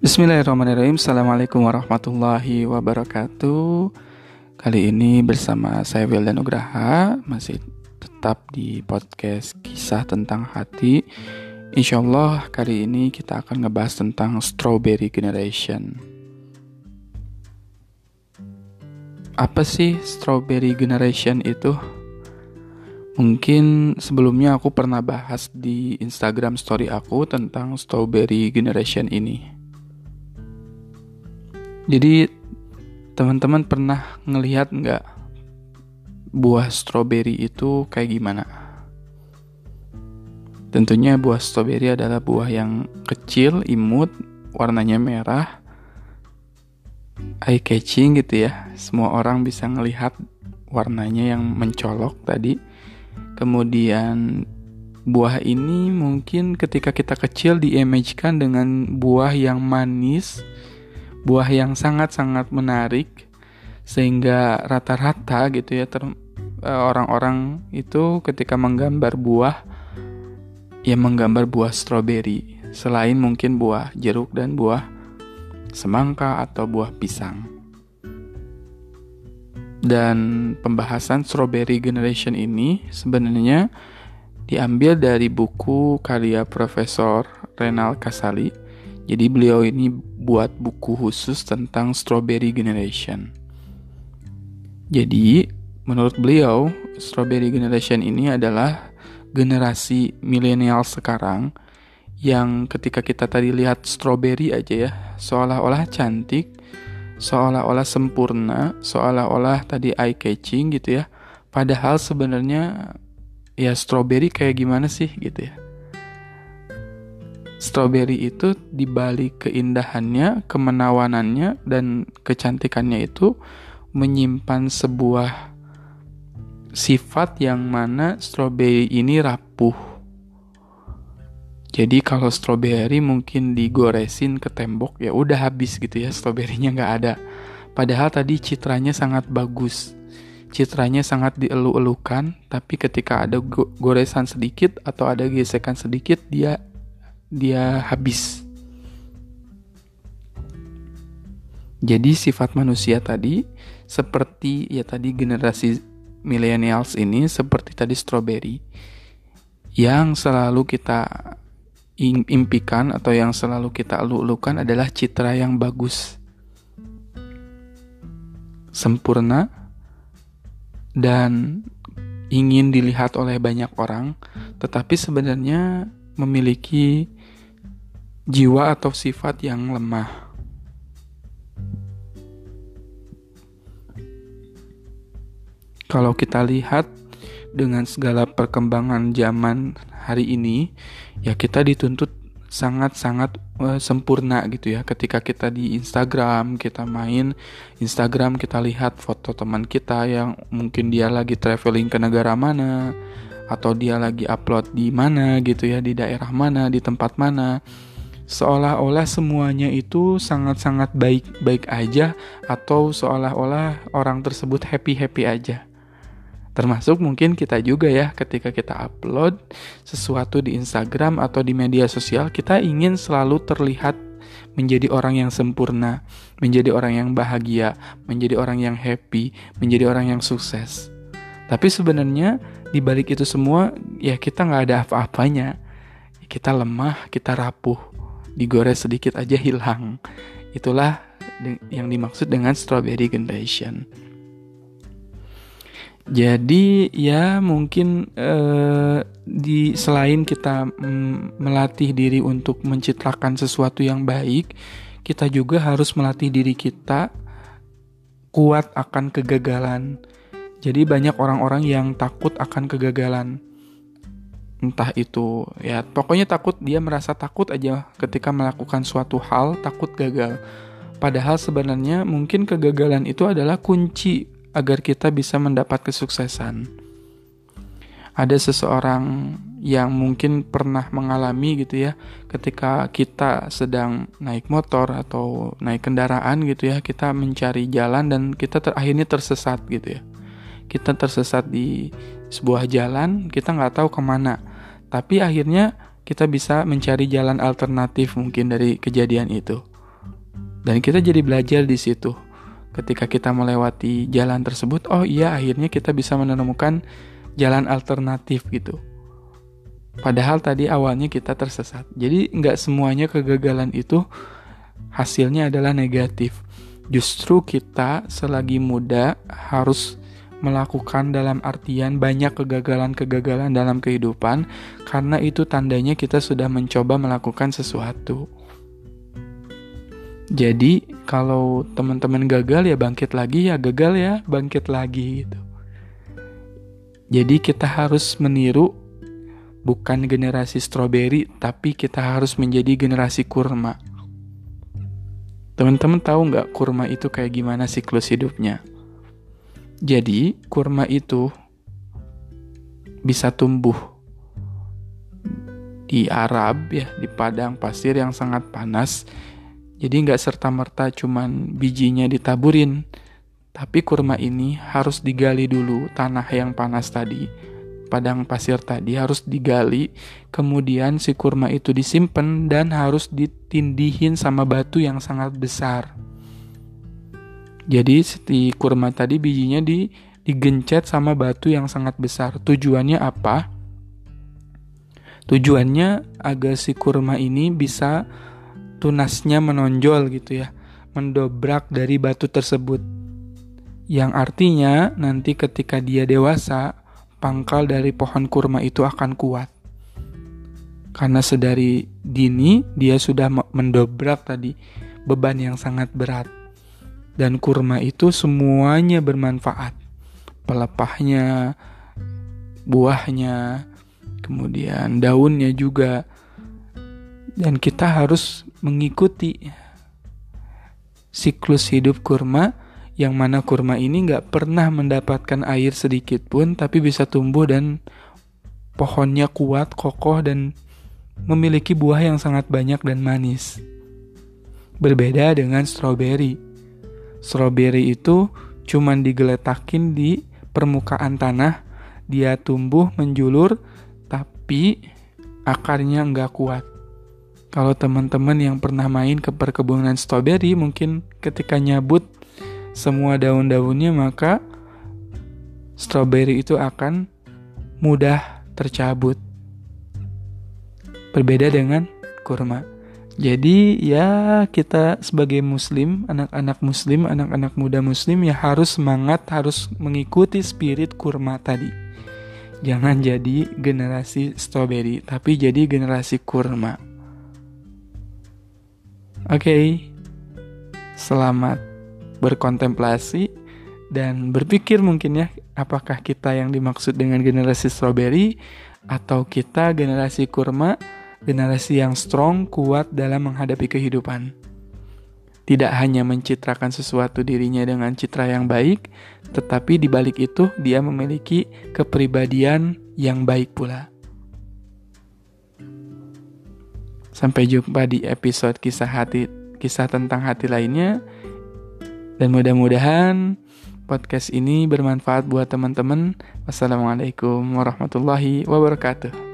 Bismillahirrahmanirrahim. Assalamualaikum warahmatullahi wabarakatuh. Kali ini bersama saya Wildan Nugraha Masih tetap di podcast kisah tentang hati. Insya Allah kali ini kita akan ngebahas tentang Strawberry Generation. Apa sih Strawberry Generation itu? Mungkin sebelumnya aku pernah bahas di Instagram story aku tentang Strawberry Generation ini jadi teman-teman pernah ngelihat nggak buah stroberi itu kayak gimana? Tentunya buah stroberi adalah buah yang kecil, imut, warnanya merah, eye catching gitu ya. Semua orang bisa ngelihat warnanya yang mencolok tadi. Kemudian buah ini mungkin ketika kita kecil diimajikan dengan buah yang manis, buah yang sangat-sangat menarik sehingga rata-rata gitu ya eh, orang-orang itu ketika menggambar buah ya menggambar buah stroberi selain mungkin buah jeruk dan buah semangka atau buah pisang. Dan pembahasan Strawberry Generation ini sebenarnya diambil dari buku karya Profesor Renal Kasali jadi beliau ini buat buku khusus tentang Strawberry Generation. Jadi menurut beliau Strawberry Generation ini adalah generasi milenial sekarang yang ketika kita tadi lihat strawberry aja ya seolah-olah cantik, seolah-olah sempurna, seolah-olah tadi eye catching gitu ya. Padahal sebenarnya ya strawberry kayak gimana sih gitu ya Strawberry itu dibalik keindahannya, kemenawanannya, dan kecantikannya itu menyimpan sebuah sifat yang mana strawberry ini rapuh. Jadi kalau strawberry mungkin digoresin ke tembok ya udah habis gitu ya stroberinya nggak ada. Padahal tadi citranya sangat bagus, citranya sangat dielu-elukan, tapi ketika ada goresan sedikit atau ada gesekan sedikit dia dia habis. Jadi sifat manusia tadi seperti ya tadi generasi millennials ini seperti tadi strawberry yang selalu kita impikan atau yang selalu kita elu-elukan adalah citra yang bagus, sempurna, dan ingin dilihat oleh banyak orang, tetapi sebenarnya memiliki jiwa atau sifat yang lemah. Kalau kita lihat dengan segala perkembangan zaman hari ini, ya kita dituntut sangat-sangat uh, sempurna gitu ya. Ketika kita di Instagram, kita main Instagram, kita lihat foto teman kita yang mungkin dia lagi traveling ke negara mana atau dia lagi upload di mana gitu ya, di daerah mana, di tempat mana seolah-olah semuanya itu sangat-sangat baik-baik aja atau seolah-olah orang tersebut happy-happy aja. Termasuk mungkin kita juga ya ketika kita upload sesuatu di Instagram atau di media sosial kita ingin selalu terlihat menjadi orang yang sempurna, menjadi orang yang bahagia, menjadi orang yang happy, menjadi orang yang sukses. Tapi sebenarnya di balik itu semua ya kita nggak ada apa-apanya. Kita lemah, kita rapuh digores sedikit aja hilang. Itulah yang dimaksud dengan strawberry generation. Jadi ya mungkin eh, di selain kita mm, melatih diri untuk mencitrakan sesuatu yang baik, kita juga harus melatih diri kita kuat akan kegagalan. Jadi banyak orang-orang yang takut akan kegagalan. Entah itu ya pokoknya takut dia merasa takut aja ketika melakukan suatu hal takut gagal. Padahal sebenarnya mungkin kegagalan itu adalah kunci agar kita bisa mendapat kesuksesan. Ada seseorang yang mungkin pernah mengalami gitu ya ketika kita sedang naik motor atau naik kendaraan gitu ya kita mencari jalan dan kita ter akhirnya tersesat gitu ya kita tersesat di sebuah jalan kita nggak tahu ke mana tapi akhirnya kita bisa mencari jalan alternatif mungkin dari kejadian itu. Dan kita jadi belajar di situ. Ketika kita melewati jalan tersebut, oh iya akhirnya kita bisa menemukan jalan alternatif gitu. Padahal tadi awalnya kita tersesat. Jadi nggak semuanya kegagalan itu hasilnya adalah negatif. Justru kita selagi muda harus melakukan dalam artian banyak kegagalan-kegagalan dalam kehidupan karena itu tandanya kita sudah mencoba melakukan sesuatu. Jadi kalau teman-teman gagal ya bangkit lagi ya gagal ya bangkit lagi gitu. Jadi kita harus meniru bukan generasi stroberi tapi kita harus menjadi generasi kurma. Teman-teman tahu nggak kurma itu kayak gimana siklus hidupnya? Jadi kurma itu bisa tumbuh di Arab ya di padang pasir yang sangat panas. Jadi nggak serta merta cuman bijinya ditaburin, tapi kurma ini harus digali dulu tanah yang panas tadi, padang pasir tadi harus digali, kemudian si kurma itu disimpan dan harus ditindihin sama batu yang sangat besar. Jadi si kurma tadi bijinya di digencet sama batu yang sangat besar. Tujuannya apa? Tujuannya agar si kurma ini bisa tunasnya menonjol gitu ya, mendobrak dari batu tersebut. Yang artinya nanti ketika dia dewasa, pangkal dari pohon kurma itu akan kuat. Karena sedari dini dia sudah mendobrak tadi beban yang sangat berat dan kurma itu semuanya bermanfaat. Pelepahnya, buahnya, kemudian daunnya juga. Dan kita harus mengikuti siklus hidup kurma yang mana kurma ini nggak pernah mendapatkan air sedikit pun tapi bisa tumbuh dan pohonnya kuat, kokoh dan memiliki buah yang sangat banyak dan manis. Berbeda dengan stroberi Strawberry itu cuman digeletakin di permukaan tanah, dia tumbuh menjulur, tapi akarnya nggak kuat. Kalau teman-teman yang pernah main ke perkebunan strawberry, mungkin ketika nyabut semua daun-daunnya, maka strawberry itu akan mudah tercabut. Berbeda dengan kurma. Jadi ya kita sebagai muslim, anak-anak muslim, anak-anak muda muslim ya harus semangat, harus mengikuti spirit kurma tadi. Jangan jadi generasi strawberry, tapi jadi generasi kurma. Oke, okay. selamat berkontemplasi dan berpikir mungkin ya, apakah kita yang dimaksud dengan generasi strawberry atau kita generasi kurma generasi yang strong, kuat dalam menghadapi kehidupan. Tidak hanya mencitrakan sesuatu dirinya dengan citra yang baik, tetapi di balik itu dia memiliki kepribadian yang baik pula. Sampai jumpa di episode kisah hati, kisah tentang hati lainnya. Dan mudah-mudahan podcast ini bermanfaat buat teman-teman. Wassalamualaikum warahmatullahi wabarakatuh.